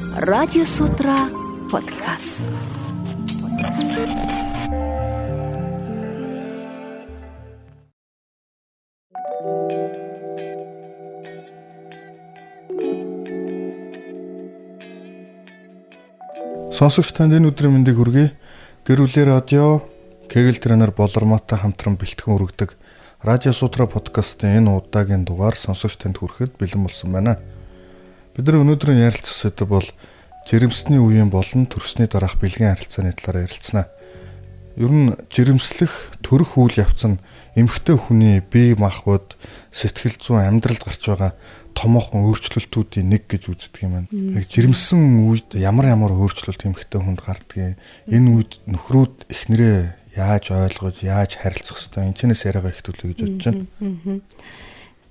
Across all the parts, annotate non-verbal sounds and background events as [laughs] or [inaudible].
Радио Сутра подкаст. Сонсогч танд энэ өдрийн мэндийг хүргэе. Гэрүүлээ радио Кегэл тренер Болормотой хамтран бэлтгэн өргөдөг Радио Сутра подкастын энэ удаагийн дугаар сонсогч танд хүрэхэд бэлэн болсон байна. Бид нар өнөөдрийн ярилцах сэдэв бол жирэмсний үеийн болон төрсний дараах бэлгийн харилцааны талаар ярилцсанаа. Ер нь жирэмслэх төрөх үйл явц нь эмэгтэй хүний бие махбод сэтгэл зүйн амьдралд гарч байгаа томоохон өөрчлөлтүүдийн нэг гэж үздэг юм байна. Яг жирэмсэн үед ямар ямар өөрчлөлт эмэгтэй хүнд гардаг юм. Энэ үед нөхрүүд эхнэрээ яаж ойлгож, яаж харилцах хэвээр энэ чэнэс яриагаа их төлөв гэж бодож байна.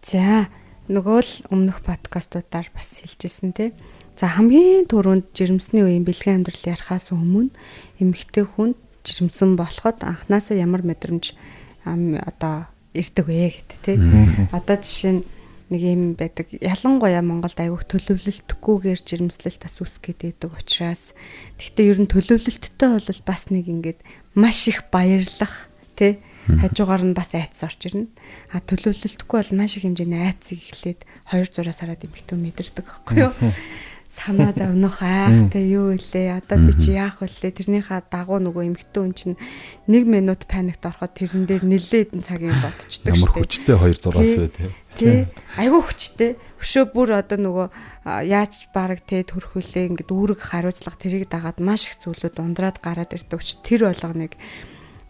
За, нөгөө л өмнөх подкастуудаар бас хэлжсэн тий. За хамгийн түрүүнд жирэмсний үеийн бэлгийн амьдрал ярахаас өмнө эмэгтэй хүн жирэмсэн болоход анханасаа ямар мэдрэмж одоо ирдэг вэ гэдэг тий. Одоо жишээ нь нэг юм байдаг. Ялангуяа Монголд аягүй төлөвлөлтгүйгээр жирэмслэлт бас үүсгээд байдаг учраас тэгтээ ер нь төлөвлөлттэй бол бас нэг ингээд маш их баярлах тий хажуугаар нь бас айц орж ирнэ. А төлөвлөлтгүй бол маш их хэмжээний айцыг эхлээд 2 зураас хараад эмхтэн мэдэрдэг байхгүй юу? санаа зовнох айхтай юу илээ одоо би чи яах вүлээ тэрнийхээ дагуу нөгөө эмгтэн хүн чинь 1 минут паникт ороход тэрэн дээр нэлээд н цагийн бодчихдаг шүү дээ. Ямар хүчтэй 2 зураас вэ тий. Тий. Айгүй хүчтэй. Өшөө бүр одоо нөгөө яаж баг те төрхүүлээ ингээд үүрэг хариуцлага тэрийг дагаад маш их зүйлүүд ундраад гараад ирдэг учраас тэр болгоныг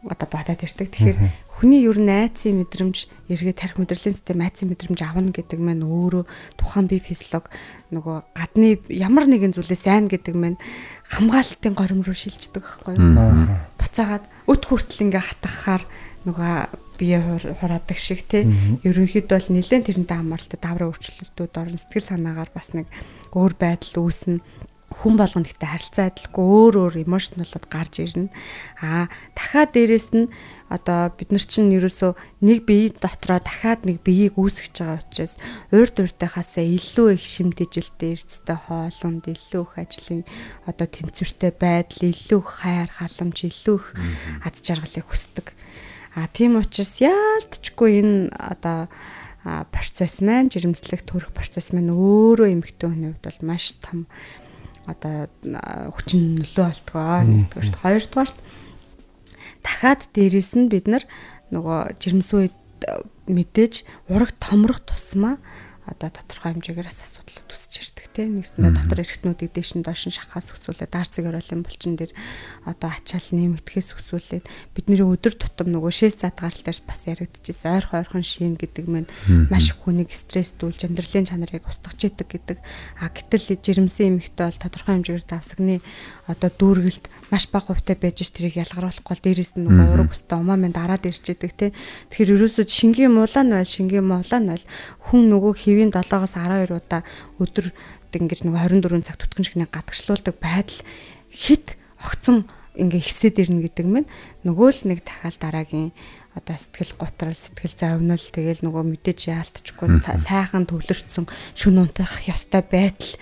одоо бодоод ирдэг. Тэгэхээр хүний ер нь айцын мэдрэмж эргээ тарих мэдрэлийн систем айцын мэдрэмж авна гэдэг маань өөрөө тухайн бие физиолог нөгөө гадны ямар нэгэн зүйлээс сайн гэдэг маань хамгаалалтын горим руу шилждэг байхгүй юу. Буцаагаад өт хүртэл ингээ хатгахаар нөгөө бие хураадаг шиг тий. Ерөнхийд бол нэлээд тэрнтэй хамааралтай даврын өөрчлөлтүүд орно. Сэтгэл санаагаар бас нэг өөр байдал үүснэ хүн болгонд ихтэй харилцаа адилгүй өөр өөр эмоционалууд гарч ирнэ. Аа дахиад дээрэс нь одоо бид нар чинь ерөөсөө нэг бие дотроо дахиад нэг биеийг үүсгэж байгаа учраас урд уртайхаасаа илүү их шимтгэлтэй эрдэстэй хоолунд илүү их ажлын одоо тэнцвэртэй байдал илүү их хайр халамж илүү их ад жаргалыг хүсдэг. Аа тийм учраас яалтчгүй энэ одоо процесс маань жирэмслэх төрөх процесс маань өөрөө эмэгтэй хүний хувьд бол маш том одоо хүчин нөлөө болтгоо. Нэгдүгээрт хоёрдугаарт дахиад дээрэс нь бид нар нөгөө жирэмсүү мэдээж ураг томрох тусмаа одоо тодорхой хэмжээгээр асуудал тийм нэгсэндээ дотор эргэтнүүдийг дээш нь доош нь шахаас өсвүүлээд арцэг оролын булчин дээр одоо ачаал нэмэгдэхээс өсвүүлээд бидний өдөр тутам нөгөө шээс зад гарал дээр бас яригдчихсэн. Ойрхон ойрхон шин гэдэг мэн маш их хүнийг стресстүүлж амьдралын чанарыг устгах идэг гэдэг. А гэтэл жирэмсэн эмэгтэй бол тодорхой хэмжээгээр давсагны одоо дүүргэлт маш бага хувьтай байж ш тэрийг ялгаруулахгүй бол дээрээс нь нөгөө ураг өстой умаа минь дараад ирж идэг те. Тэгэхээр ерөөсөө шингийн муулаа нь бол шингийн муулаа нь бол хүн нөгөө хэвийн 7-оос 12 удаа өдөр ингэж нөгөө 24 цаг түтгэн шигнээ гадагшлуулдаг байдал хит огцон ингээ ихсээд ирнэ гэдэг мэн. Нөгөө л нэг дахиад дараагийн одоо сэтгэл готрол сэтгэл зовнил тэгэл нөгөө мэдээж яалтчгүй сайхан төвлөрсөн шүн унтах ёстой байдал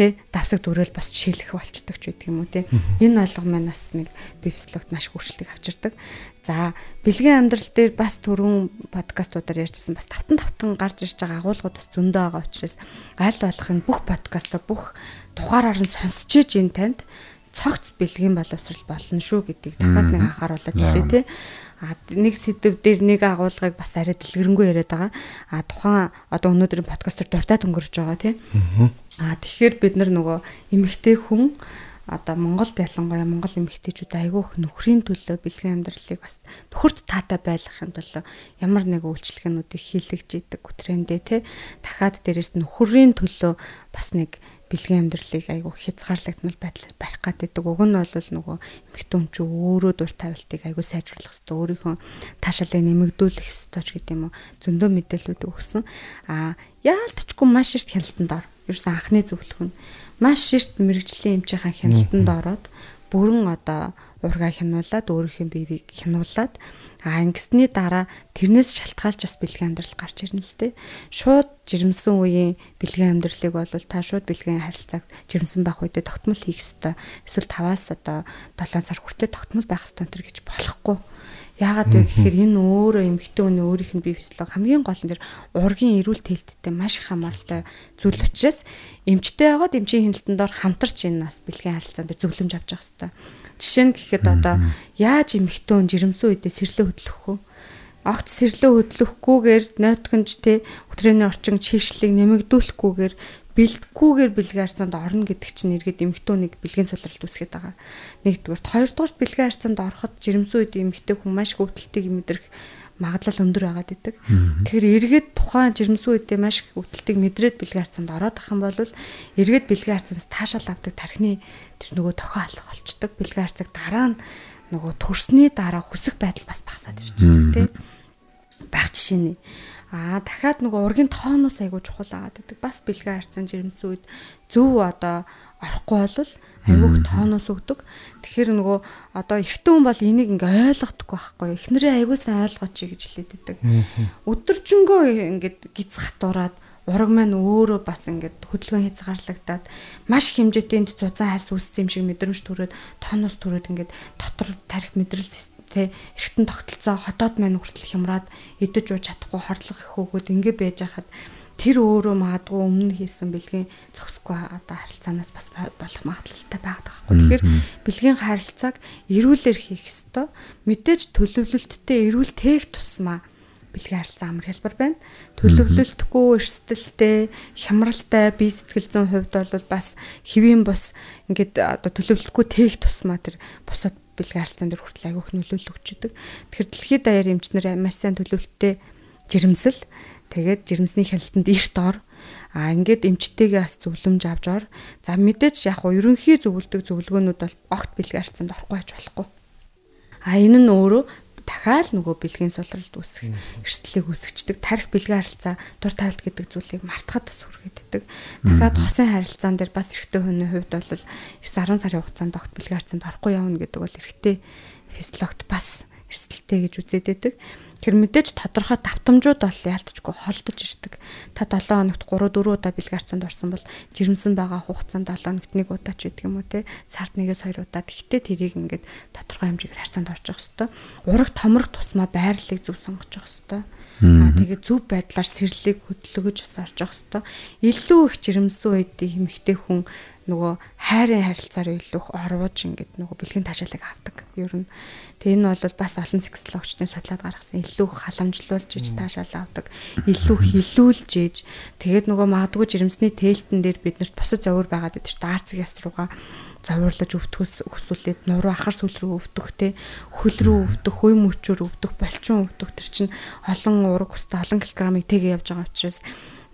тэ давсаг дүрэл бас жишээлэх болчдөг ч гэдэг юм уу тэ энэ алга маань бас нэг бивслогт маш хурцлыг авчирдаг. За бэлгийн амьдрал дээр бас түрүүн подкастуудаар ярьжсэн бас тавтан тавтан гарч ирж байгаа агуулгууд бас зөндөө байгаа учраас аль болохын бүх подкастаа бүх дугаараар нь сонсч иж энэ танд цогц бэлгийн боловсрал болно шүү гэдгийг дахиад нэг анхааруулад хэлээ тий А нэг сэдв дээр нэг агуулгыг бас арай дэлгэрэнгүй яриад байгаа. А тухайн одоо өнөөдрийн подкастер дуртад өнгөрч байгаа тийм. А тэгэхээр бид нар нөгөө эмэгтэй хүн одоо Монголд ялангуяа монгол эмэгтэйчүүд айгүйх нөхрийн төлөө бэлгийн амьдралыг бас нөхөрт таатай байлгахын төлөө ямар нэг үйлчлэгнүүдийг хийлгэж идэг трендээ те дахиад дээрэс нөхрийн төлөө бас нэг бэлгийн амьдралыг айгүй хязгаарлагдмал байдлаар барих гэдэг. Уг нь бол нөгөө эмэгтэн ч өөрөө дур тавилтыг айгүй сайжруулах хэрэгтэй. Өөрийнхөө таашаалыг нэмэгдүүлэх хэрэгтэй ч гэдэг юм уу. Зөндөө мэдээлэлүүд өгсөн. Аа яалтчгүй маш их хяналтанд ор. Ерөөсөн анхны зөвлөх нь маш их мэрэгжлийн эмчийн хяналтанд ороод бүрэн одоо ургаа хянуулаад өөрийнхөө биевийг хянуулаад А ингэсний дараа тэрнээс шалтгаалж бас бэлгийн амьдрал гарч ирнэ л дээ. Шууд жирэмсэн үеийн бэлгийн амьдралыг бол та шууд бэлгийн харилцааг жирэмсэн байх үедээ тогтмол хийх ёстой. Эсвэл 5-аас одоо 7 сар хүртэл тогтмол байх ёстой энэ гэж болохгүй. Яагаад вэ гэхээр энэ өөрөө эмэгтэй хүний өөрийнх нь бие физиолог хамгийн гол нь тэр ургийн эрүүл тээлттэй маш их хамааралтай зүйл учраас эмчтэй байгаад эмчийн хяналтанд дор хамтарч энэ нас бэлгийн харилцаанд зөвлөмж авч явах хэрэгтэй Жишээ нь гэхэд одоо яаж эмхтэн жирэмсэн үедээ сэрлээ хөдлөх вэ? Огт сэрлээ хөдлөхгүйгээр нойтгонж те өтрээний орчин чийшлийг нэмэгдүүлэхгүйгээр бэлтгэхгүйгээр бэлгийн харьцаанд орно гэдэг чинь эргээд эмхтөнийг бэлгийн сулралт үүсгэж байгаа. Нэгдүгээр, хоёрдугаар бэлгийн харьцаанд ороход жирэмсэн үед эмхтэй хүн маш хөвдөлтийг мэдрэх магадлал өндөр байгаад идэг. Тэгэхээр эргээд тухайн жирэмсэн үедээ маш их өвдөлтийг мэдрээд бэлгийн харьцаанд ороод ах юм бол эргээд бэлгийн харьцаанаас таашаал авдаг тархины тэр нөгөө тохио алах болчдөг. Бэлгийн харьцаг дараа нь нөгөө төрсний дараа хүсэх байдал бас багасаад ирж байгаа тийм байх жишээ нь. Аа дахиад нөгөө ургийн тооноос айгуу чухал агаад байдаг. Бас бэлгийн харьцаан жирэмсэн үед зөв одоо орохгүй болвол айгуух тооноос өгдөг. Тэгэхээр нөгөө одоо эрэгтэй хүн бол энийг ингээ ойлгохдаггүй байхгүй. Эхнэрээ айгуу сайн ойлгооч гэж хэлээд байдаг. Өдөржингөө ингээд гиз хатураад ураг маань өөрөө бас ингээд хөдөлгөөн хязгаарлагдаад маш хэмжээтэй цуцаан хальс үүссэн юм шиг мэдрэмж төрөөд тооноос төрөөд ингээд дотор тарих мэдрэл тэ эргэтэн тогтолцоо хотоод маань хүртэл хямраад идэж ууж чадахгүй хордлого их хөөгөөд ингээ байж хахад тэр өөрөө магадгүй өмнө хийсэн бэлгийн зохисгүй одоо харилцаанаас бас болох магадлалтай байгаа байхгүй. Тэгэхээр бэлгийн харилцааг эрүүлэр хийх ёстой. Мэдээж төлөвлөлттэй эрүүл тээх тусмаа бэлгийн харилцаа амар хэлбэр байна. Төлөвлөлтгүй эрсдэлтэй, хямралтай бие сэтгэл зүйн хувьд бол бас хэвийн бус ингээд одоо төлөвлөхгүй тээх тусмаа тэр бусад бэлгийн харилцаан дээр хүртэл агиох нөлөөлөл өгчдөг. Тэгэхээр дэлхийд даяар эмчнэр маш сайн төлөвлөлттэй жирэмсэл Тэгээд жирэмсний хяналтанд эрт ор. А ингээд эмчтэйгээ бас зөвлөмж авч ор. За мэдээж яг уу ерөнхий зөвлөдөг зөвлөгөөнүүд бол огт бэлгийн харьцаанд орохгүй байж болохгүй. А энэ нь өөрөө дахиад нөгөө бэлгийн сулралд үүсэх эрсдлийг үүсгэждэг тарих бэлгийн харилцаа дур тавилт гэдэг зүйлийг мартахад бас хүргэдэг. Дахиад хосын харилцаан дээр бас эрэгтэй хүний хувьд бол 9 10 сарын хугацаанд огт бэлгийн харилцаанд орохгүй явна гэдэг бол эрэгтэй физиологт бас эрсдэлтэй гэж үзээд байдаг. Тэр мэдээж тодорхой давтамжууд бол яалтчгүй холдож ирдэг. Та 7 хоногт 3 4 удаа бэлгаарцанд орсон бол жирэмсэн байгаа хугацаанд 7 хоногт нэг удаа ч байдаг юм уу те. Сард нэгээс 2 удаа. Гэхдээ тэрийг ингээд тодорхой хэмжээгээр харьцаанд орж явах хэвээр. Ураг томрох тусмаа байрлалыг зөв сонгож явах хэвээр. Аа тэгээд зөв байдлаар сэрлийг хөдөлгөж бас орж явах хэвээр. Илүү их жирэмсэн үед эмэгтэй хүн нөгөө хайрын харилцаар илүү орвож ингээд нөгөө бэлгийн таашаалыг авдаг. Ер нь Тэг энэ бол бас олон сексологчдын судлаад гаргасан илүү халамжлуулж иж таашаал авдаг, илүү хилүүлж иж. Тэгээд нөгөө магадгүй жирэмсний тээлтэн дээр биднэрт бусад зовир байгаад байдаг ш даарцэг яс руугаа зовирлож өвтгөс өксүүлээд нуруу ахар сүл рүү өвдөх те хөл рүү өвдөх хүй мөчөөр өвдөх болчин өвдөх тэр чинь олон ураг өстэй олон килограммыг тэгээ явж байгаа учраас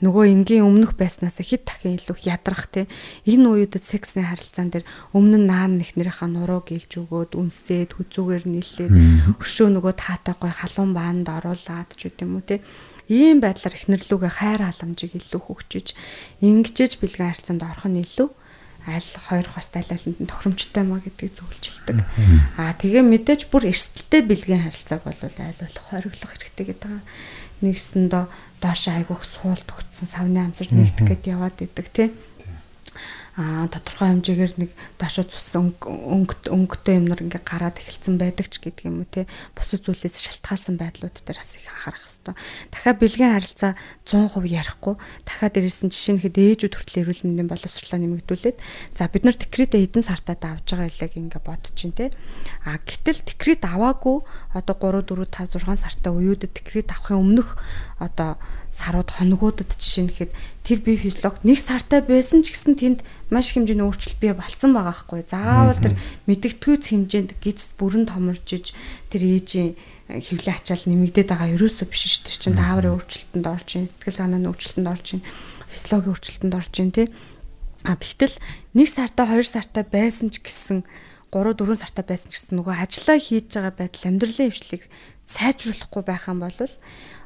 нөгөө энгийн өмнөх байснаас хэд дахин илүү ядрах те энэ үеүүдэд сексийн харилцаан дээр өмнө нь наан нэхнэрийнхаа нуруу гэлж өгөөд үнсээд хүзүүгээр нийлээд өшөө нөгөө таатай гой халуун баанд оруулаад ч үт юм уу те ийм байдлаар ихнэрлүүгээ хайр халамжийг илүү хөгжиж ингэжж бэлгэн харилцаанд орох нь илүү аль хоёр хостой айлаланд нь тохиромжтой маа гэдгийг зөвлөжилдэг. Аа тэгээ мэдээж бүр эрсдэлтэй бэлгийн харилцааг бол айл болох хориглох хэрэгтэй гэдэг. Нэгсэндээ доош айгуух суул тогтсон савны амсар нэгдэх гээд яваад идэг тий. Аа тодорхой хэмжээгээр нэг доошоо цусан өнгөт өнгөтэй юмнар ингээ гараад эхэлсэн байдаг ч гэдэг юм уу тий. Бусад зүйлээс шалтгаалсан байдлууд дээр бас их анхаарах хэрэгтэй. Дахиад бэлгийн харилцаа 100% ярихгүй. Дахиад нь жишээ нь хэд ээжүүд хүртэл эрүүл мэндийн боловсролоо нэмэгдүүлээд за бид нар текритэ хэдэн сартаа давж байгаа илэг ингээ бодож чинь тий. А гэтэл текрит аваагүй одоо 3 4 5 6 сартаа уюудад текрит авахын өмнөх одоо сарууд хоногудад жишээ нь хэд тэр бие физиолог нэг сартай байсан ч гэсэн тэнд маш хэмжээний өөрчлөлт бий болцсон байгаа хгүй. Заавал тэр мэдэгтгүйц хэмжээнд гизд бүрэн томорж иж тэр ээжийн хөвлөө ачаал нэмэгдээд байгаа ерөөсөө биш ш тэр чин дааврын өөрчлөлтөнд орж ийн сэтгэл санааны өөрчлөлтөнд орж ийн физиологийн өөрчлөлтөнд орж ийн тий. А тэгтэл нэг сартаа хоёр сартаа байсан ч гэсэн 3 4 сартаа байсан ч гэсэн нөгөө ажиллаа хийж байгаа байдал амьдралын хвшлийг сайжруулахгүй байх юм бол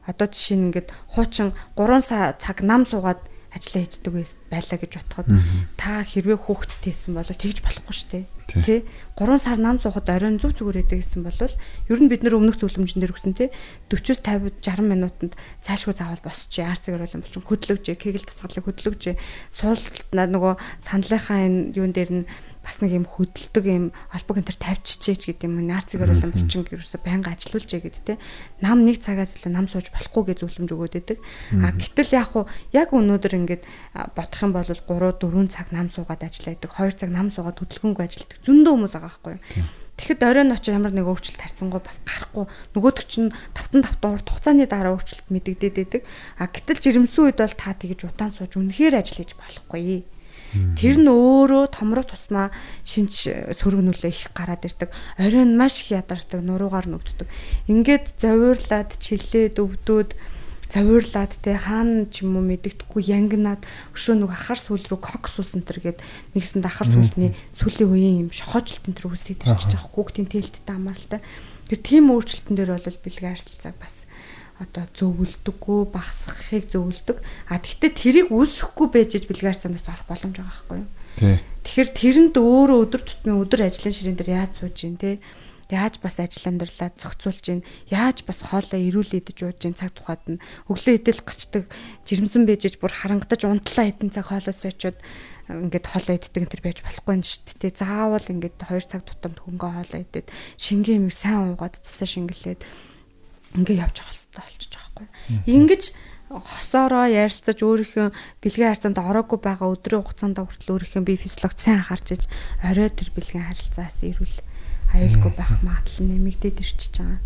одоо жишээ нь ингээд хуучин 3 цаг нам суугаад ажиллаа хийдэг байлаа гэж бодоход та хэрвээ хүүхдтэйсэн бол тэгж болохгүй шүү дээ. Тэ? 3 сар нам суухад оройн зүг зүгээр байдаг гэсэн бол ер нь бид нэр өмнөх зөвлөмжн дээр өгсөн тэ 40-с 50 60 минутанд цаашгүй заавал босч арцэг оруулан болчих хөдлөгж кегэл тасгалыг хөдлөгж суулт нөгөө саналынхаа энэ юун дээр нь бас нэг юм хөдөлдөг юм албаг энэ төр тавьчихжээч гэдэг юм наарцыг оруулан булчин ерөөсө байнга ажилуулжээ гэдэг те. Нам нэг цагаас илүү нам сууж болохгүй гэж зөвлөмж өгөөд байдаг. А гэтэл яг уу яг өнөөдөр ингээд бодох юм бол 3 4 цаг нам суугаад ажиллаа гэдэг 2 цаг нам суугаад хөдөлгөөнгүй ажилладаг зөндөө хүмүүс байгаа байхгүй юу? Тэгэхэд оройн очиж ямар нэг өөрчлөлт харьцангуй бас гарахгүй. Нөгөөдөг чинь тавтан тавтан урт хугацааны дараа өөрчлөлт мэдэгдээд байдаг. А гэтэл жирэмсэн үед бол та тэгж удаан сууж үнэхээр ажил хийж болохгүй. Тэр нь өөрөө томрох тусмаа шинж сөргнүүлээ их гараад ирдэг. Оройн маш их ядардаг, нуруугаар нүвддэг. Ингээд зовирлаад чилээд өвдөөд завирлаад те хаана ч юм уу мэддэхгүй янгнаад өшөө нэг ахар сүл рүү кокс ус энэ төр гээд нэгсэнд ахар сүлний сүлийн үеийн юм шохоожлт энэ төр үсээд ирчих жоох хүүхдийн тээлттэй хамааралтай. Тэр тийм өөрчлөлтөн дээр бол бэлгийн арилцаа бас одоо зөвлөдөггүй багасгахыг зөвлөдөг. А тэгвэл тэрийг үүсэхгүй байж бэлгээр цанаас орох боломж байгаа байхгүй юу? Тий. Тэгэхээр тэрэнд өөрөө өдөр тутмын өдөр ажлын ширээн дээр яаж сууж гин те яаж бас ажил амьдралаа зохицуулж гин яаж бас хоолоо эрүүл идэж ууж гин цаг тухайд нь өглөө идэл гарчдаг жирэмсэн бэжэж бүр харангадаж унтлаа хэдэн цаг хоолоо сойчод ингээд хоолоо иддэг энэ төр байж болохгүй юм шүү дээ. Заавал ингээд 2 цаг тутамд хөнгөө хоолоо идээд шингэн юм сайн уугаад цасаа шингэлээд ингээ явж байгаа хэрэгтэй болчих жоохгүй. Ингиж хосоороо ярилцаж өөрийнхөө бэлгийн харьцаанд ороогүй байгаа өдрийн хугацаанд хүртэл өөрийнхөө бие физиологт сайн анхаарч иж орой тэр бэлгийн харилцаас ирүүл аюулгүй байх магадлал нэмэгдээд ирчихэж байгаа.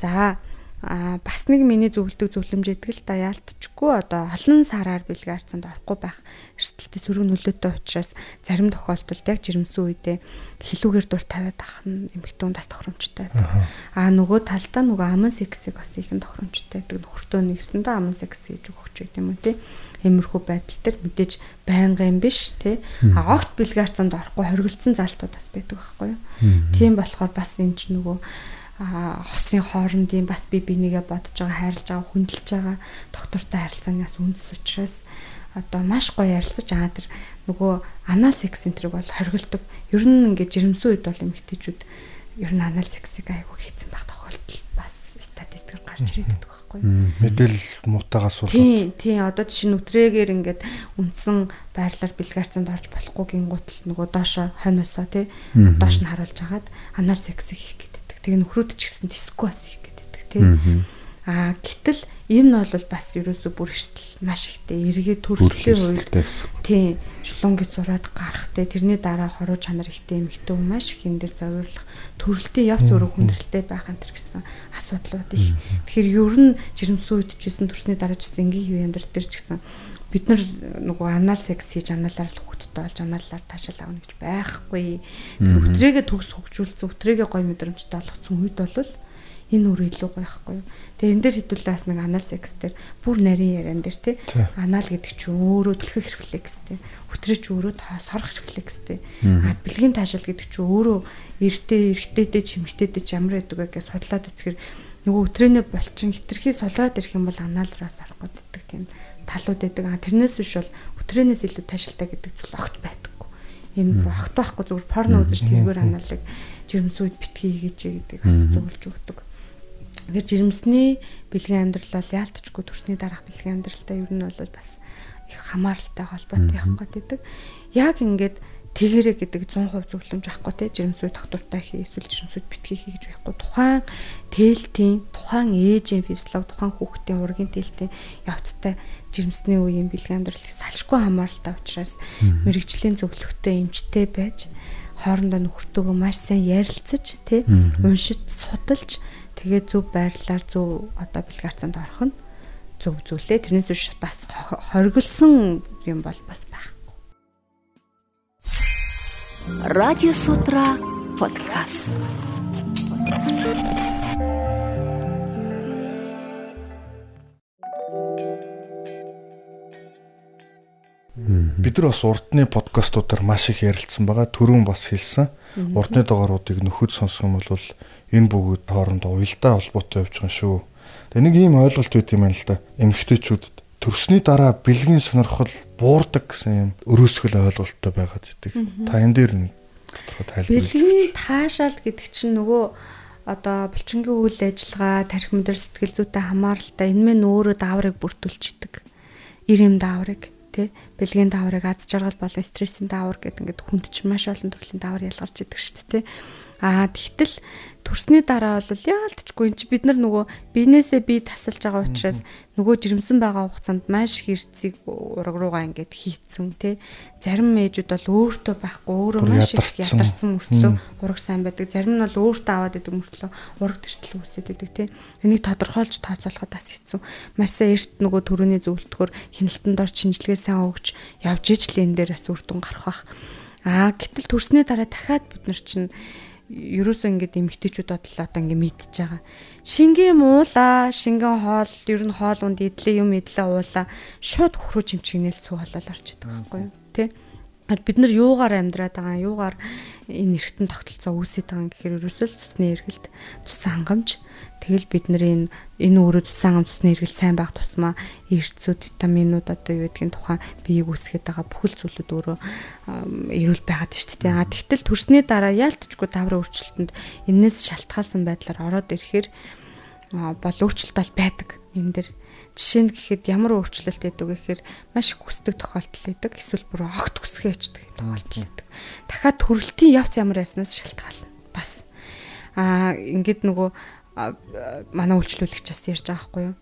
За а бас нэг миний зөвлөдөг зөвлөмж идэг л да яалтчгүй одоо олон сараар бэлгийн харьцаанд орохгүй байх эрсдэлтэй сөрөг нөлөөтэй учраас зарим тохиолдолд яг жирэмсэн үедээ хилүүгээр дур тавиад ах нь эмхтэн бас тохиромжтой байдаг. А нөгөө талдаа нөгөө аман сексийг бас ихэн тохиромжтой байдаг. Нөхөртөө нэгсэндээ аман секс хийж өгч байт юм уу тий. Иймэрхүү байдал төр мэдээж байнга юм биш тий. А огт бэлгийн харьцаанд орохгүй хориглцсон залтууд бас байдаг байхгүй юу. Тийм болохоор бас энэ ч нөгөө хосын хоорондын бас би бинийгээ бодож байгаа хайрлаж байгаа хүндэлж байгаа доктортой харилцаанаас үндэс учраас одоо маш гоё ярилцаж аа тэр нөгөө анал секс энтриг бол хоригддаг. Ер нь ингээд жирэмсэн үед бол эмэгтэйчүүд ер нь анал сексийг айгүй хийцэн байх тохиолдол бас статистикээр гарч ирээд байдаг байхгүй юу? Мэдээлэл муутайгаа суулгаад. Тийм, тийм одоо жишээ нь өтрээгээр ингээд үндсэн байрлал бэлгаарцанд орж болохгүй гингуутл нөгөө доошо хойноосоо тий доош нь харуулж хагаад анал сексийг хийх Тэгээ нөхрүүд ч гэсэн дискко бас хийх гэдэг тийм. Аа гэтэл энэ бол бас ерөөсөө бүр эрсдэл маш ихтэй эргээд төрөлхийн үед тийм шулунгид зураад гарах те тэрний дараа хоруу чанар ихтэй хүн маш их энэ дэр зовирлох төрөлтийн явц өрөө хүндрэлтэй байх энэ гэсэн асуудлууд их. Тэгэхээр ер нь жирэмсэн үед ч гэсэн төрсний дараа ч гэсэн энгийн юу амьдрал дээр ч гэсэн бид нар нөгөө анал секс хийж аналаар л хүүхдтэй болж анаалаар таашаал авна гэж байхгүй. Өтрээгээ төгс хөгжүүлсэн, өтрээгээ гой мэдрэмжтэй болгоцсон үед бол энэ үр илүү байхгүй юу. Тэгээ энэ дээр хэдүүлээс нэг анал секс дээр бүр нарийн яриан дээр тий анал гэдэг чинь өөрөө түлхэх рефлекс тий. Өтрөөч өөрөө сорох рефлекс тий. А бэлгийн таашаал гэдэг чинь өөрөө эртээ эргэтэйдээ чимэгтэйдээ ч ямар байдаг вэ гэж судлаад үзэхэр нөгөө өтрөөний булчин хитрхи сулраад ирэх юм бол анал руу сорох гэдэг тийм талууд байдаг. А тэрнээс биш бол өтрөнөөс илүү таашилтай гэдэг зүйл огт байдаггүй. Энэ огт байхгүй зүгээр порно үзэж тэргээр аналыг жирэмсүүд битгий хийж гэдэг бас зөвлөж өгдөг. Тэгэхээр жирэмсний бэлгийн амьдрал бол яалтчгүй төрсний дараах бэлгийн амьдралтай ер нь бол бас их хамааралтай холбоотой явах гэдэг. Яг ингээд тэгэрэ гэдэг 100% зөвлөмж авахгүй те жирэмсүүд доктортай хий эсвэл жирэмсүүд битгий хий гэж байхгүй. Тухайн тээлтийн тухайн ээжийн физиолог тухайн хүүхдийн ургийн тээлтийн явцтай жирэмсний үеийн бэлгийн амьдрал их салшгүй хамааралтай учраас мэрэгжлийн зөвлөгтэй эмчтэй байж хоорондоо нөхөртөөгөө маш сайн ярилцаж тий уншиж судалж тэгээ зөв байрлалаар зөв одоо бэлгаарцанд орох нь зөв зүйлээ тэрнээс биш бас хориглосон юм бол бас байхгүй. Радио Сутра подкаст. бид нар бас урдны подкастуудаар маш их ярилцсан байгаа. Төрөн бас хэлсэн. Урдны дугааруудыг нөхөд сонсох юм бол энэ бүгд хоорондоо уялдаа холбоотой явж байгаа шүү. Тэгээ нэг ийм ойлголт үүд юм байна л да. Эмэгтэйчүүдэд төрсний дараа бэлгийн сонирхол буурдаг гэсэн юм өрөөсгөл ойлголттой байгаад идэг. Та энэ дээр нэг тайлбар. Бэлгийн таашаал гэдэг чинь нөгөө одоо булчингийн үйл ажиллагаа, тарих мэдэр сэтгэл зүйтэй хамааралтай энэ мэн өөрөө дааврыг бүртүүлж идэг. Ир юм дааврыг тий бэлгийн дааврыг аз жаргал болон стрессийн даавар гэдэг ингээд хүнд чинь маш олон төрлийн даавар ялгарч идэг шүү дээ тий. Аа тэгтэл төрсний дараа бол яалтчгүй эн чи бид нар нөгөө биенээсээ би тасалж байгаа учраас нөгөө жирэмсэн байгаа хугацаанд маш хэрцгийг ураг руугаа ингээд хийцэн тий зарим ээжүүд бол өөртөө байхгүй өөрөө маш их ядарсан. мөртлөө ураг сайн байдаг. Зарим нь бол өөртөө аваад идэг мөртлөө ураг төрсөл үүсээд идэг тий энийг тодорхойлж тооцоолоход бас хэцүү. Маш сайн эрт нөгөө төрөний зөвлөлтгөр хяналтанд ор шинжилгээ сайн өгч явж ижил энэ дээр бас үр дүн гарах бах. Аа гэтэл төрсний дараа дахиад бид нар чинь ерөөсөө ингээд эмгтээчүүд бодлоо одоо ингээд мэдчихэж байгаа. Шингийн муула, шингэн хоол, ер нь хоол унд идлээ юм идлээ уула шууд хөрөө чимчгнэл сүү болол орж идэг байхгүй юу? Тэ? Бид нар юугаар амьдраад байгаа юугаар энэ эргэтэн тогтолцоо үүсээд байгаа гэхээр ерөөсөө цусны эргэлт цусан хангамж тэгэл бид нар энэ энэ өөрөө цусан хангамж цусны эргэлт сайн байх тусмаа эрцүүд витаминууд одоо юу гэдгийг тухайн биеийг үүсгээд байгаа бүхэл зүйлүүд өөрөө эрүүл байгаад шүү дээ. А тэгтэл төрсний дараа яалтчгүй даврын өөрчлөлтөнд энээс шалтгаалсан байдлаар ороод ирэхээр бол өөрчлөлт бол байдаг. Энэ дэр Жишээ нь гэхэд ямар өөрчлөлт өгдөг гэхээр маш их хүсдэг тохиолдол байдаг. Эсвэл бүр огт хүсгээ ячдаг тохиолдол байдаг. Дахиад төрөлтийн явц ямар яснаас шалтгаална. Бас аа ингээд нөгөө манай үйлчлүүлэгч бас ярьж байгаа байхгүй юу?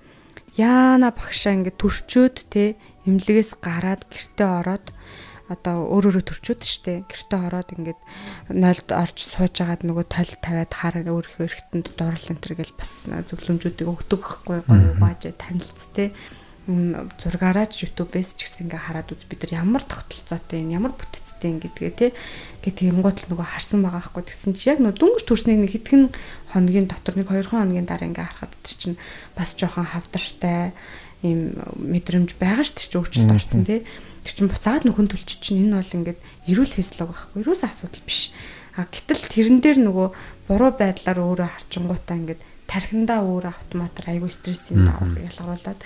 Яана багшаа ингээд төрчөөд те эмнэлгээс гараад гэртээ ороод одоо өөр өөрө төрчөөд штэ. Гэртээ ороод ингээд нойлд орж сууж агаад нөгөө тойл тавиад хараа өөрийнхөө эргэтэнд дурлал энэ төр гэл бас зөвлөмжүүдийг өгдөг байхгүй гоё бааж танилцт те зургаараа ч YouTube-ээс ч гэсэн ингээ хараад үз. Бид нар ямар тогтолцоотой юм ямар бүтцтэй юм гэдгээ те гэдэг юмгууд л нөгөө харсан байгаа байхгүй. Тэгсэн чи яг нөгөө дүнгэж төрснийг нэг хэдхэн хоногийн дотор нэг 2 хоногийн дараа ингээ харахад чинь бас жоохон хавдартай ийм мэдрэмж байгаа шүү дээ чи өөрчлөлт орсон те Тэр чин буцаад нөхөн төлч чинь энэ бол ингээд эрүүл физиолог байхгүй ерөөсөө асуудал биш. А гэтэл тэрэн дээр нөгөө буруу байдлаар өөрөө харчингуудаа ингээд тархиндаа өөр автоматар аягүй стрессийн даваа ялгаруулад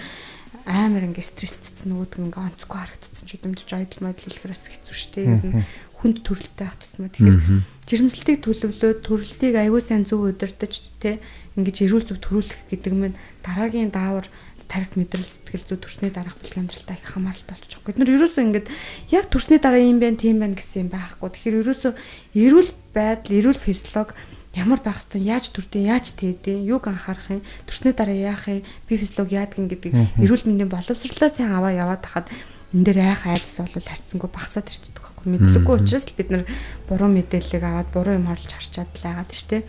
амар ингээ стресстэйсэн нөгөөд ингээ онцгүй харагдсан ч үдэмж ойдл модл хэлэхээр бас хэцүү шттэ. Ер нь хүнд төрөлтэй ах тусмаа. Тэгэхээр жирэмслэлтийг төлөвлөөд төрөлтийг аягүй сайн зөв удирдах те ингэж эрүүл зөв төрүүлэх гэдэг нь дараагийн даавар тарих мэдрэл сэтгэл зүй төрсний дараах бэлгийн амьдралтай их хамааралтай болчих. Бид нар ерөөсөө ингээд яг төрсний дараа юм байна, тийм байна гэсэн юм байхгүй. Тэгэхээр ерөөсөө эрүүл байдал, эрүүл физиолог ямар байх ёстой, яаж төрдөө, яаж тээдээ, юуг анхаарах юм, төрсний дараа яах юм, би физиолог юм гэдэг эрүүл мэндийн боловсрлоо сайн аваа яваад хахад энэ дээр айх айдас бол харьцангуй багасаад ирчихдэг байхгүй. Мэдлэггүй учраас л бид нар буруу мэдээллийг аваад буруу юм хорлож харчаад л байгаад шүү дээ.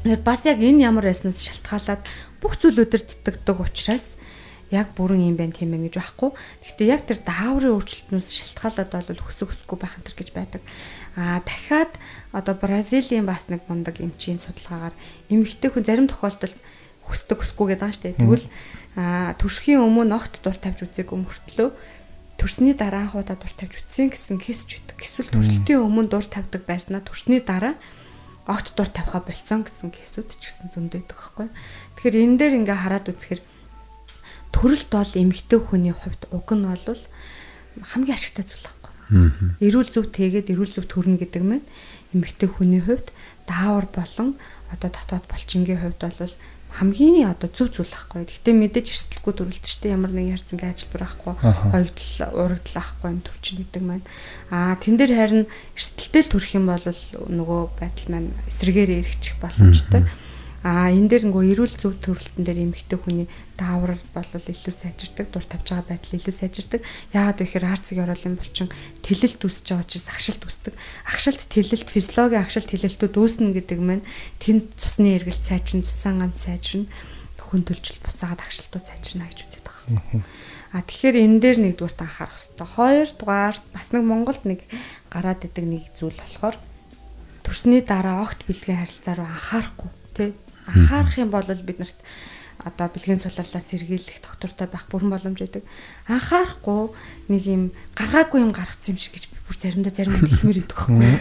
Тэгэхээр бас яг энэ ямар байснаас шалтгаалаад бүх зүйл өдөртдөгдөг учраас яг бүрэн юм байна тийм ээ гэж байхгүй. Гэхдээ яг тэр дааврын өөрчлөлтнөөс шалтгаалаад бол хөсөг хөсгүй байх энэ гэж байдаг. Аа дахиад одоо Бразилийн бас нэг мундаг эмчийн судалгаагаар эмэгтэй хүн зарим тохиолдолд хүсдэг хүсгүй гэдэг шүү дээ. Тэгвэл аа төрхийн өмнө огт дур тавьж үзээгүй мөртлөө төрсний дараа анхудаа дур тавьж үтсэн гэсэн кейс ч үүдэг. Эсвэл төрөлтийн өмнө дур тавьдаг байснаа төрсний дараа огт дур тавиха болсон гэсэн кейсүүд ч гэсэн зөндөөдөг байхгүй. Тэгэхээр энэ дээр ингээ хараад үзэхээр төрөлт бол эмэгтэй хүний хувьд уг нь бол хамгийн ашигтай зүйл байхгүй. Эрүүл зөв тэгээд эрүүл зөв төрнө гэдэг нь эмэгтэй хүний хувьд даавар болон одоо татвад болчингийн хувьд бол хамгийн одоо зөв зүйл ахгүй. Гэхдээ мэдээж эрсдэлгүй төрөлт шүү дээ. Ямар нэгэн харьцангийн ажилбар ахгүй, хоёрдол урагдл ахгүй юм төрчин гэдэг маань. Аа тэн дээр харин эрсдэлтэй л төрөх юм бол нөгөө байдал маань эсрэгээр эргэчих боломжтой. А энэ дээр нөгөө эрүүл зөв төрөлтөн дээр эмэгтэй хүний даавар бол илүү сайжирдаг, дур тавьж байгаа байдал илүү сайжирдаг. Яагаад вэ гэхээр арцыг оруулын булчин тэлэлт үүсэж байгаа учраас агшилт үүсдэг. Агшилт тэлэлт физиологийн агшилт тэлэлтүүд үүснэ гэдэг маань тэнд цусны эргэлт сайжирна, цусан ганц сайжирна, хөндөлжил буцаагаад агшилтууд сайжирна гэж үздэг байгаа. А тэгэхээр энэ дээр нэгдүгээр та анхаарах хэрэгтэй. Хоёрдугаар бас нэг Монголд нэг гараад идэг нэг зүйл болохоор төрсний дараа огт бэлгийн харилцаа руу анхаарахгүй тий анхаарах юм бол биднэрт одоо бэлгийн суларлаас сэргийлэх доктортой байх бүрэн боломж байдаг. Анхаарахгүй нэг юм гаргаагүй юм гаргацсан юм шиг гэж бүр заримдаа зарим нь [laughs] хэлмээр идэх байхгүй.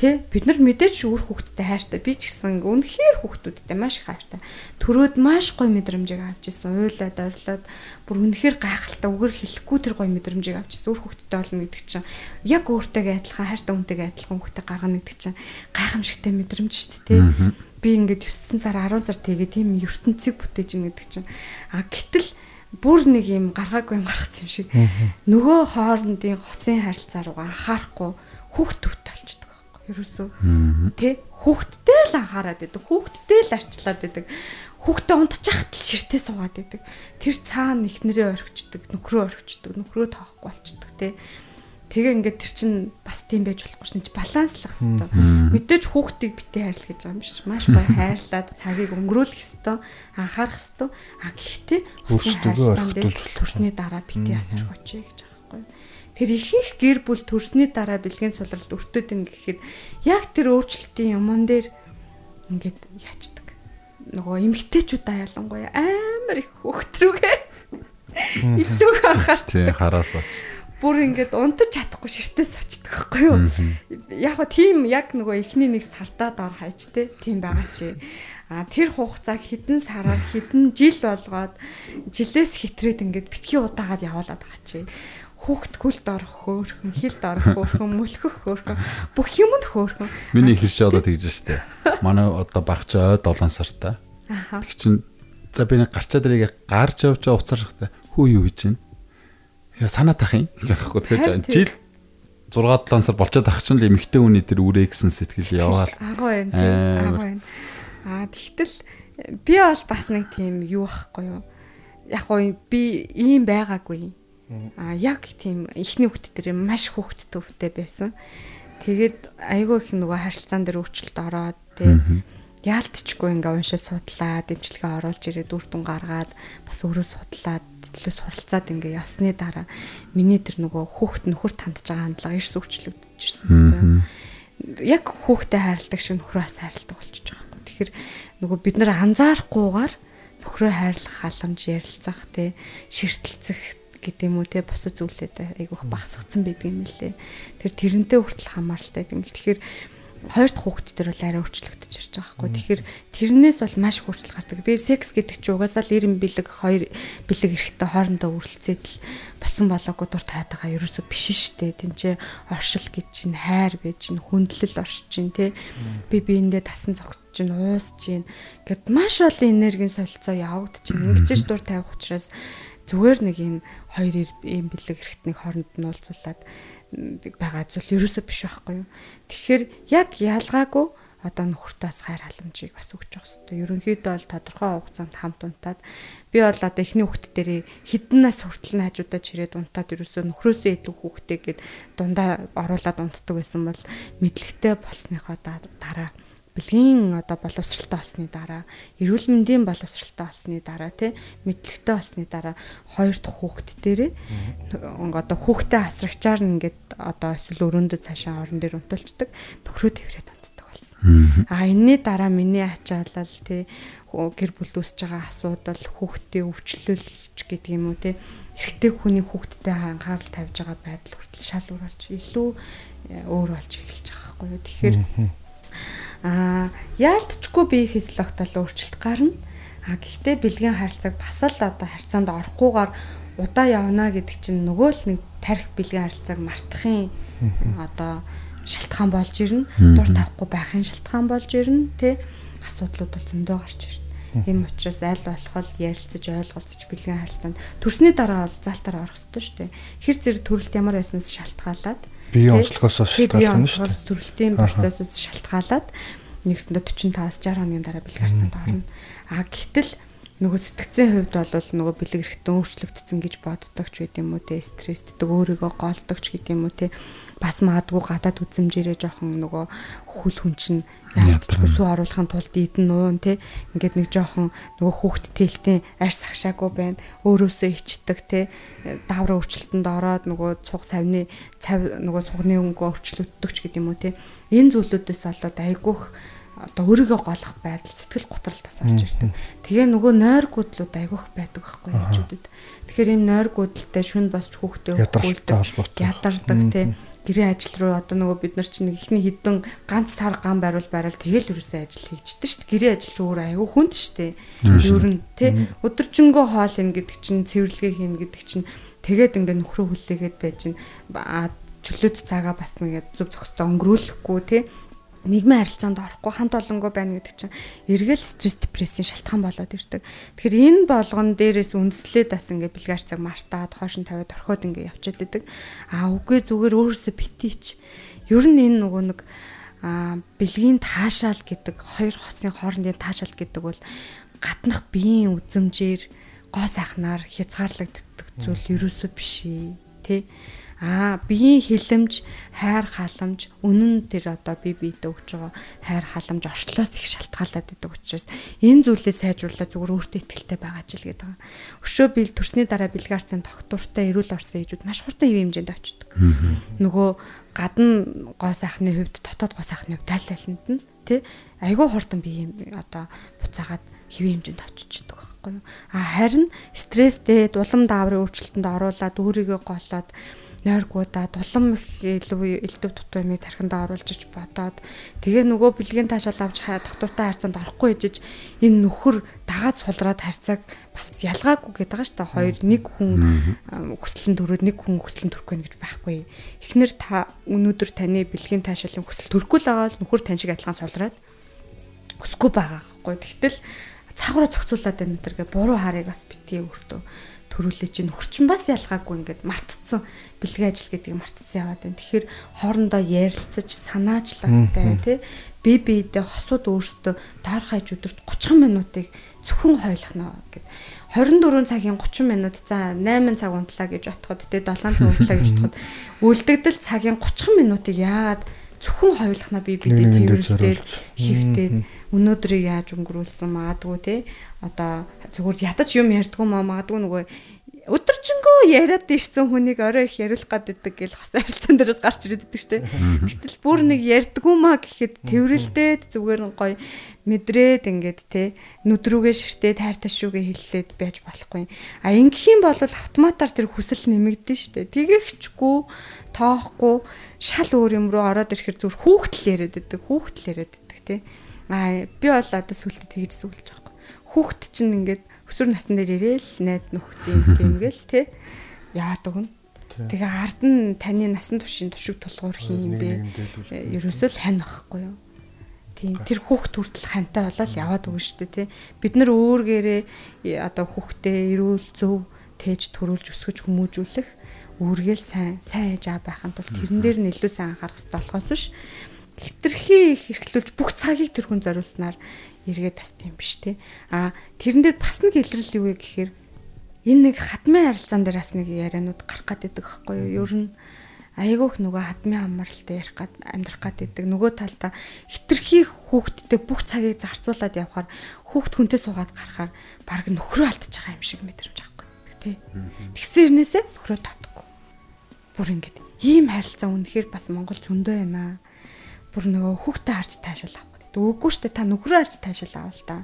Тэ бид нар мэдээж үр хүүхдтэй хайртай. Би ч гэсэн үнэхээр хүүхдүүдтэй маш их хайртай. Төрөөд маш гоё мэдрэмжийг авч ирсэн. Уйлаад ойрлоод бүр үнэхээр гайхалтай үгээр хэлэхгүй тэр гоё мэдрэмжийг авч ирсэн. Үр хүүхдтэй болно гэдэг чинь яг өөртөөгээ адилхан хайртай хүнтэйгээ адилхан хүүхдтэй гаргана гэдэг чинь гайхамшигтай мэдрэмж шүү дээ. Тэ би ингээд 9 сар 10 сар тэгээ тийм ертөнцийг бүтээж ин гэдэг чинь а гэтэл бүр нэг юм гаргаагүй юм гаргацсан юм шиг нөгөө хоорондын хосын харилцаа руу анхаарахгүй хүүхд төвт болчихдог Ерөөсөө. Тэ хүүхдтэй л анхаарад байдаг. Хүүхдтэй л арчлаад байдаг. Хүүхдээ унтчихад л ширтээ суугаад байдаг. Тэр цаана ихнэрээ орхичдаг, нөхрөө орхичдаг, нөхрөө тоохгүй болчдөг тэ. Тэгээ ингээд тэр чин бас тийм байж болохгүй шин баланслах хэрэгтэй. Мэдээж хүүхдийг битээ хайрлах гэж байгаа юм биш. Маш гоё [laughs] хайрлаад цагийг өнгөрүүлэх хэрэгтэй, анхаарах хэрэгтэй. А гэхдээ өөрсдөө орхитуулж болох. Төрсний дараа битээ асууж очие гэж Тэр ихэнх гэр бүл төрсний дараа бэлгийн сулралд өртөөд ин гэхэд яг тэр өөрчлөлтийн юмн дээр ингээд яачдаг. Нөгөө эмгтээчүүдаа ялангуяа амар их хөхтрүүгээ [laughs] илүү анхаарчдаг. Тийм хараас оч. Бүр ингээд унтаж чадахгүй ширтээс очдог байхгүй юу? Яг го тийм яг нөгөө эхний нэг сардаа дор хайж те тийм байгаа чи. А тэр хугацааг хідэн сараар хідэн жил болгоод жилээс хитрээд ингээд битгий удаагаад явуулаад байгаа чи хүүхд гүлд орох хөөхөн, хилд орох хөөхөн, мөлхөх хөөхөн, бүх юмд хөөхөн. Миний ихэрч одоо тэгж штэ. Манай одоо багч ой 7 сартай. Аха. Тэг чин за би нэг гарчаа дэрийг гарч явж уцаархтай хүү юу гэж байна. Санаа тах юм гэж аахгүй. Тэгэхээр жил 6 7 сар болчиход ах чинь л эмхтэй хүний тэр үрээ гэсэн сэтгэл яваад. Агуу байна. Агуу байна. Аа тэгтэл би бол бас нэг тийм юу ахгүй юу. Яг гоо би ийм байгаагүй А яг тийм ихний хүүхд дээр маш хүүхд төвтэй байсан. Тэгээд айгүй их нөгөө харилцаан дээр өөрчлөлт ороод тий яалтчгүй ингээ уншиж судлаад дэмжлэгээ оруулж ирээд үр дүн гаргаад бас өөрөө судлаад төлөө суралцаад ингээ явсны дараа миний тэр нөгөө хүүхд нөхөр тандж байгаа хандлага эрс өөрчлөгдөж ирсэн. Яг хүүхдэд хайрладаг шиг нөхрөө бас хайрладаг болчихж байгаа юм. Тэгэхээр нөгөө бид нэр анзаарахгүйгээр нөхрөө хайрлах халамж ярилцах тий ширтэлцэх гэдэг юм уу те босод зүйлээд айгүйх багсгцсан байдаг юм лээ. Тэр тэрнтэй хүртэл хамааралтай юм л. Тэгэхээр хоёр дахь хүүхэд төр бол арай өөрчлөгдөж ирж байгаа хгүй. Тэгэхээр тэрнээс бол маш хурцлаг гардаг. Би секс гэдэг чинь угаасаа л 90 бэлэг хоёр бэлэг эрэхтэй хоорондоо үргэлцээд л болсон болоогүй дур таадагаа ерөөсөө биш штэ. Тинчээ оршил гэж чинь хайр байж чинь хүндлэл оршиж чинь те. Би биендээ тасан цогц чинь уус чинь гэд маш олон энергийн солилцоо явагдаж чинь ингэж дур тавих учраас зүгээр нэг энэ хоёр ийм бэлэг хэрэгтнийг хооронд нь уулзуулад байгаа зүйл ерөөсөө биш байхгүй юу. Тэгэхээр яг ялгаагүй одоо нөхөртөөс хайр халамжийг бас өгч явах хэрэгтэй. Ерөнхийдөө бол тодорхой хугацаанд хамт унтаад би бол одоо эхний хүүхд дээр хідэнээс хүртэл нь хажуудаа чирээд унтаад ерөөсөө нөхрөөсөө илүү хүүхдээ гээд дундаа оруулаад унтдаг байсан бол мэдлэгтэй болсныхоо дараа бэлгийн одоо боловсралтай болсны дараа эрүүл мэндийн боловсралтай болсны дараа тий мэдлэгтэй болсны дараа хоёр дахь хүүхэд дээрээ одоо хүүхдээ асрагчаар нь ингээд одоо эсвэл өрөөндөө цаашаа орон дээр унтуулцдаг төхрөө тэврээд унтдаг болсон. А энэний дараа миний ачаалал тий гэр бүл үүсэж байгаа асуудал хүүхдээ өвчлөлч гэдэг юм уу тий эрэгтэй хүний хүүхдтэй анхаарал тавьж байгаа байдал хүртэл шал болж илүү э, өөр болж эхэлж байгаа байхгүй юу. Тэгэхээр Аа яалтчгүй бие физиологт л өөрчлөлт гарна. А гэхдээ бэлгийн харилцааг бас л одоо харьцаанд орохгүйгээр удаа явна гэдэг чинь нөгөө л нэг тарих бэлгийн харилцааг мартахын одоо шалтгаан болж ирнэ. Дур тавихгүй байхын шалтгаан болж ирнэ. Тэ асуудлууд бол зөндөө гарч ирнэ. Тийм учраас аль болох ярилцаж ойлголцож бэлгийн харилцаанд төрсний дараа бол залтаар орох хэрэгтэй шүү дээ. Хэр зэрэг төрөлт ямар байснаас шалтгаалаад Биеийн онцлогоос шалтгаална шүү дээ. Төрөлтийн процессоос шалтгаалаад нэгсэндээ 45-аас 60 хоногийн дараа бэлэг харцанд орно. А гэтэл нөгөө сэтгцийн хувьд бол нөгөө бэлэг эрэхтэн өөрчлөгдсөн гэж боддог ч байт юм уу те стрессддэг өөрийгөө голдог ч гэдэг юм уу те бас магадгүй гадаад үзэмжээрээ жоохон нөгөө хүл хүн чинь яалтчгүй сүү оруулахын тулд идэн нуун те ингээд нэг жоохон нөгөө хүүхд тэлтийн арьс агшаагүй байна. Өөрөөсөө ичдэг те давра өөрчлөлтөнд ороод нөгөө цуг савны цав нөгөө сугны өнгө өөрчлөгддөг ч гэдэг юм уу те. Энэ зүйлүүдээс болоод айгүйх одоо өөрийгөө голох байдал сэтгэл готролтоос орж ирдэг. Тэгээ нөгөө нойр гудлууд айгүйх байдаг байхгүй хажуудад. Тэгэхээр энэ нойр гудалтай шүн босч хүүхдээ холбоотой. ядардаг тий гэрээ ажил руу одоо нөгөө бид нар чинь ихний хідэн ганц сар ган байруул байрал тэгэл ерөөсөө ажил хийждэг шүү дээ. Гэрээ ажил ч өөр аюу хүнд шүү дээ. Ер нь тий өдөржингөө хоол ин гэдэг чинь цэвэрлэгээ хийн гэдэг чинь тэгээд ингээ нөхрөө хүлээгээд байж чинь чөлөөт цагаа бас нэгээд зөв зохистой өнгөрүүлэхгүй тий нийгмийн харилцаанд орохгүй хамт олонгүй байна гэдэг чинь эргэл стресс депрессийн шалтгаан болоод ирдэг. Тэгэхээр энэ болгон дээрээс үндэслээд бас ингээ бэлгар цаг мартаад хоошин тавиад орхиод ингээ явчихад идэг. Аа үгүй зүгээр өөрөөсөө битээч. Ер нь энэ нөгөө нэг аа бэлгийн таашаал гэдэг хоёр хосын хоорондын таашаал гэдэг бол гаднах биеийн үзмжээр гоо сайхнаар хязгаарлагддаг зүйл ерөөсөө биш ээ. Аа биеийн хилэмж, хайр халамж, үнэн тэр одоо би биедээ өгч байгаа хайр халамж орчлоос их шалтгаалаад идэг учраас энэ зүйлээ сайжруулаад зүгээр өөртөө ихтэй байгаа ч л гэдэг байгаа. Өшөө бил төрсний дараа бэлгаарцын тогтвортой эрүүл орсон ээжүүд маш хурдан ив хэмжээнд очдог. Нөгөө гадна гоо сайхны хувьд дотоод гоо сайхны хувьд тайл тайланд нь тий айгүй хурдан бие одоо буцаагаад хэвийн хэмжээнд очиждаг байхгүй юу. А харин стресстэй дулам дааврын өөрчлөлтөнд оруулаад өөрийгөө голоод нойргуудаа дулам их илүү элдв тутамыг тархиндаа оруулж иж бодоод тэгээ нөгөө бэлгийн таашаал авч доктортой харьцаанд орохгүй ижиж энэ нөхөр дагаад сулраад харьцааг бас ялгаагүй гэдэг байгаа шүү дээ. Хоёр нэг хүн хүслэн төрөөд нэг хүн хүслэн төрөхгүй гэж байхгүй. Эхнэр та өнөөдөр таны бэлгийн таашаалын хүсэл төрөхгүй л байгаа бол нөхөр тань шиг адилхан сулраад хүсэхгүй байгаа байхгүй. Тэгтэл цагаараа зохицуулаад байна төргээ буруу харыг бас битгий өөртөө төрүүлээ чинь хөрчин бас ялгаагүй ингээд мартцсан бэлгийн ажил гэдгийг мартцсан яваад байна. Тэгэхээр хоорондоо ярилцаж санаачлагтай тий. би биедээ хосууд өөртөө доор хаяж өдөрт 30 минутыг зөвхөн хойлохно гэд. 24 цагийн 30 минут за 8 цаг унтлаа гэж бодоход тий 7 цаг унтлаа гэж бодоход үлдэгдэл цагийн 30 минутыг яагаад зөвхөн хойлохно би биедээ тэрвэрлээд хөвтээд өнөөдрийг яаж өнгөрүүлсэн магадгүй тий. Одоо зүгээр ядаж юм ярьдгүй маа магадгүй нөгөө өдөржингөө яриад дийшсэн хүнийг орой их яриулах гад идэг гэл хос харилцаан дээрээс гарч ирээд идэг штэ. Гэтэл бүр нэг ярьдгүй маа гэхэд тэрвэрлдээд зүгээр нь гоё мэдрээд ингээд те нүдрүүгээ ширтээ тайр ташуугээ хиллээд байж болохгүй. А ингэх юм бол автоматар тэр хүсэл нэмэгдэн штэ. Тэгэхчгүй тоохгүй шал өөр юм руу ороод ирэхээр зүр хүүхдэл яриад идэг хүүхдэл яриад идэг те. А би бол одоо сүлдө тэгж сүлж байгаа хүүхэд чинь ингээд өсвөр насн дээр ирээл найз нөхдөйм тиймгээл [laughs] те яадаг нь тэгээ ард нь таны насан туршийн туршиг тулгуур хийм бэ? ерөөсөө л хань ахгүй юу? Тийм тэр хүүхд хүртэл хантай болол яваад өгнө шүү дээ тий бид нар өөргээрээ одоо хүүхдээ эрүүл зөв тээж төрүүлж өсгөж хүмүүжүүлэх үүргээл сайн сайн ээж аа байхын тулд тэрэн дээр нь илүү сайн анхаарах хэрэгтэй болохоос биш хитрхи их эрхлүүлж бүх цагийг тэр хүн зориулснаар эргээд бас тийм биш те. А тэрэн дээр бас нэг илрэл юу вэ гэхээр энэ нэг хадмын харилцаан дээр бас нэг яриануд гарах гад идэг байхгүй юу? Ер нь айгүйх нөгөө хадмын амралтай ярих гад амьдрах гад идэг. Нөгөө талдаа хитрхи хүүхдтэй бүх цагийг зарцуулаад явхаар хүүхд хүнтэй суугаад гарахаар баг нөхрөө алдчих байгаа юм шиг мэдрэмж авахгүй тий. Тэгсэн хэрнээсээ нөхрөө татахгүй. Бүр ингэж ийм харилцаа үнэхээр бас Монгол зөндөө юм аа. Бүр нөгөө хүүхдэд харж таашаал Үгүй шүү дээ та нөхрөө арч таашаал авал та.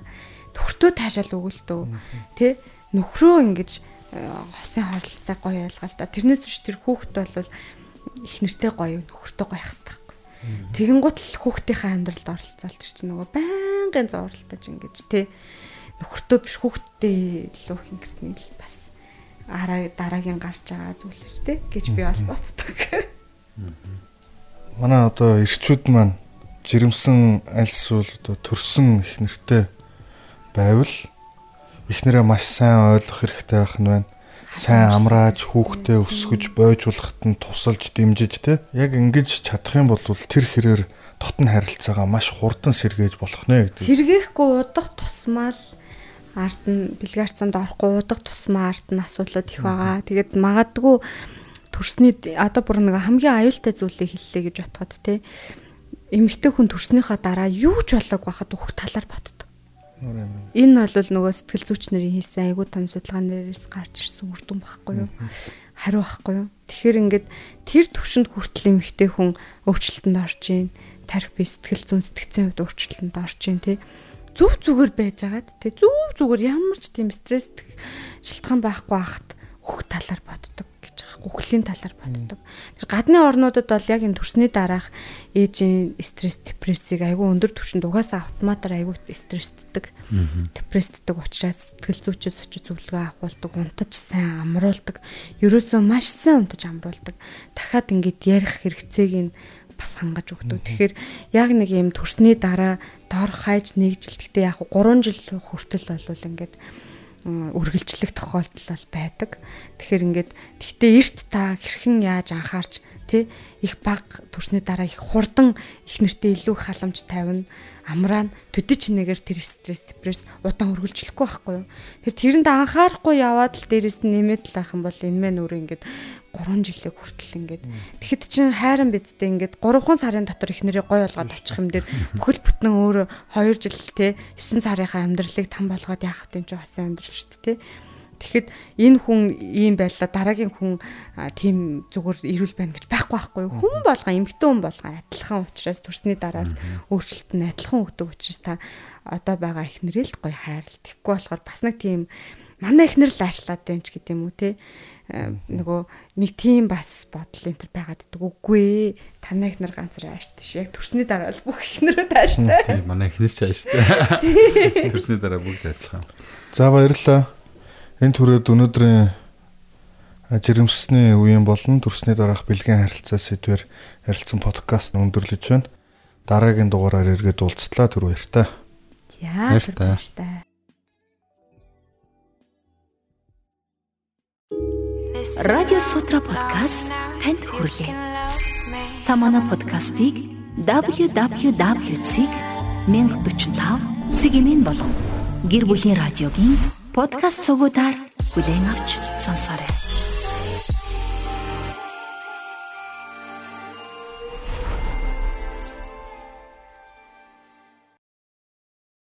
Нөхртөө таашаал өгөл төө. Тэ нөхрөө ингэж э, хосын харилцаа гоё ялгаал та. Тэрнээс биш тэр хүүхэд бол их нэртэй гоё нөхөртөө гоё хэрэгтэй. Тэгэн гут л хүүхдийнхээ амьдралд оролцоолт чинь нөгөө байнгын зурлалтаж ингэж тэ нөхөртөө биш хүүхдтэй илүү хин гэсний л бас араа дараагийн гарч байгаа зүйл л тэ гэж би бол боддог. [laughs] Манай одоо ирчүүд маань жирэмсэн альсвал одоо төрсөн их нэртэй байвал эхнэрээ маш сайн ойлгох хэрэгтэй байх нь байна. Сайн амрааж хүүхдээ өсгөж бойжуулахад нь тусалж дэмжиж те яг ингэж чадах юм бол тэр хэрээр дотн харилцаагаа маш хурдан сэргээж болох нэ гэдэг. Сэргээхгүй удах тусмаа л ард нь бэлгаарцанд орохгүй удах тусмаа ард нь асуудлууд их байгаа. Тэгээд магадгүй төрсний одоо бүр нэг хамгийн аюултай зүйлийг хэллээ гэж бодоход те эмэгтэй хүн төрснийхаа дараа юу ч болоог байхад өөх талаар боддог. Энэ бол нөгөө сэтгэл зүйч нарын хийсэн айгуу том судалгаан дээрээс гарч ирсэн үр дүн багхгүй юу? Хариу багхгүй юу? Тэгэхээр ингээд тэр төвшөнд хүртэл эмэгтэй хүн өвчлөлтөнд орж ийн, тарих би сэтгэл зүйн сэтгцийн хувьд өвчлөлтөнд орж ийн тий. Зүв зүгээр байж байгаад тий зүв зүгээр ямар ч тийм стресс шилтгаан байхгүй ахт өөх талаар боддог байхгүй үхлийн талаар боддог. Тэр гадны орнуудад бол яг энэ төрсний дараах ээжийн стресс депрессийг айгүй өндөр түвшинд угаасаа автоматар айгүй стрессддэг. Депрессддэг учраас сэтгэл зүйчээс очиж зөвлөгөө авахулдаг, унтаж сайн амруулдаг. Ерөөсөө маш сайн унтаж амруулдаг. Дахиад ингээд ярих хэрэгцээг нь бас хангаж өгдөг. Тэгэхээр яг нэг юм төрсний дараа дор хайж нэгжилдэгтэй яг 3 жил хүртэл болвол ингээд үргэлжлэх тохиолдол бол байдаг. Тэгэхээр ингээд тэгтээ эрт та хэрхэн яаж анхаарч тий их баг төрсний дараа их хурдан их нэртэй илүү халамж тавина амраа төдөж нэгээр тэр стресс депресс удаан үргэлжлэхгүй байхгүй юу. Тэр тэрэнд анхаарахгүй яваад л дээрэс нь нэмээд л ах юм бол энэ мэн өөр ингээд 3 жилээ хүртэл ингээд тэгэхэд чинь хайран бидтэй ингээд 3 сарын дотор их нэрийг гой болгоод очих юм дээр бүхэл бүтэн өөрөө 2 жил те 9 сарынхаа амьдралыг там болгоод яах вэ чинь бас амьдрал шүү дээ те Тэгэхэд энэ хүн ийм байлаа дараагийн хүн тийм зүгээр ирүүл байна гэж байхгүй байхгүй юу? Хүн болгоо эмгтэн хүн болгоо адилхан учраас төрсний дараас өөрчлөлт нь адилхан өгдөг учраас та одоо байгаа их нэрэл гоё хайрлт. Тэгэхгүй болохоор бас нэг тийм манай ихнэр л аашлаад байна ч гэдэм үү те нөгөө нэг тийм бас бодол энэ төр байгаад байдаг. Үгүй ээ танай ихнэр ганцраа ааштай яг төрсний дараа л бүх ихнэрүүд [laughs] ааштай. Тийм манай ихнэр ч ааштай. [laughs] Төрсний дараа бүгд адилхан. За баярлалаа. Энэ түрээд өнөөдрийн жирэмсний үеийн болон төрсний дараах бэлгийн харилцаа сэдвэр ярилцсан подкаст өндөрлөж байна. Дараагийн дугаараар эргээд уулзтлаа. Түр баяртай. Яа баяртай Радио Сутра подкаст танд хүрэлээ. Та манай подкастыг www.1045 цэгмэн болон гэр бүлийн радиогийн подкаст цугуудаар бүлээн авч сонсоорой.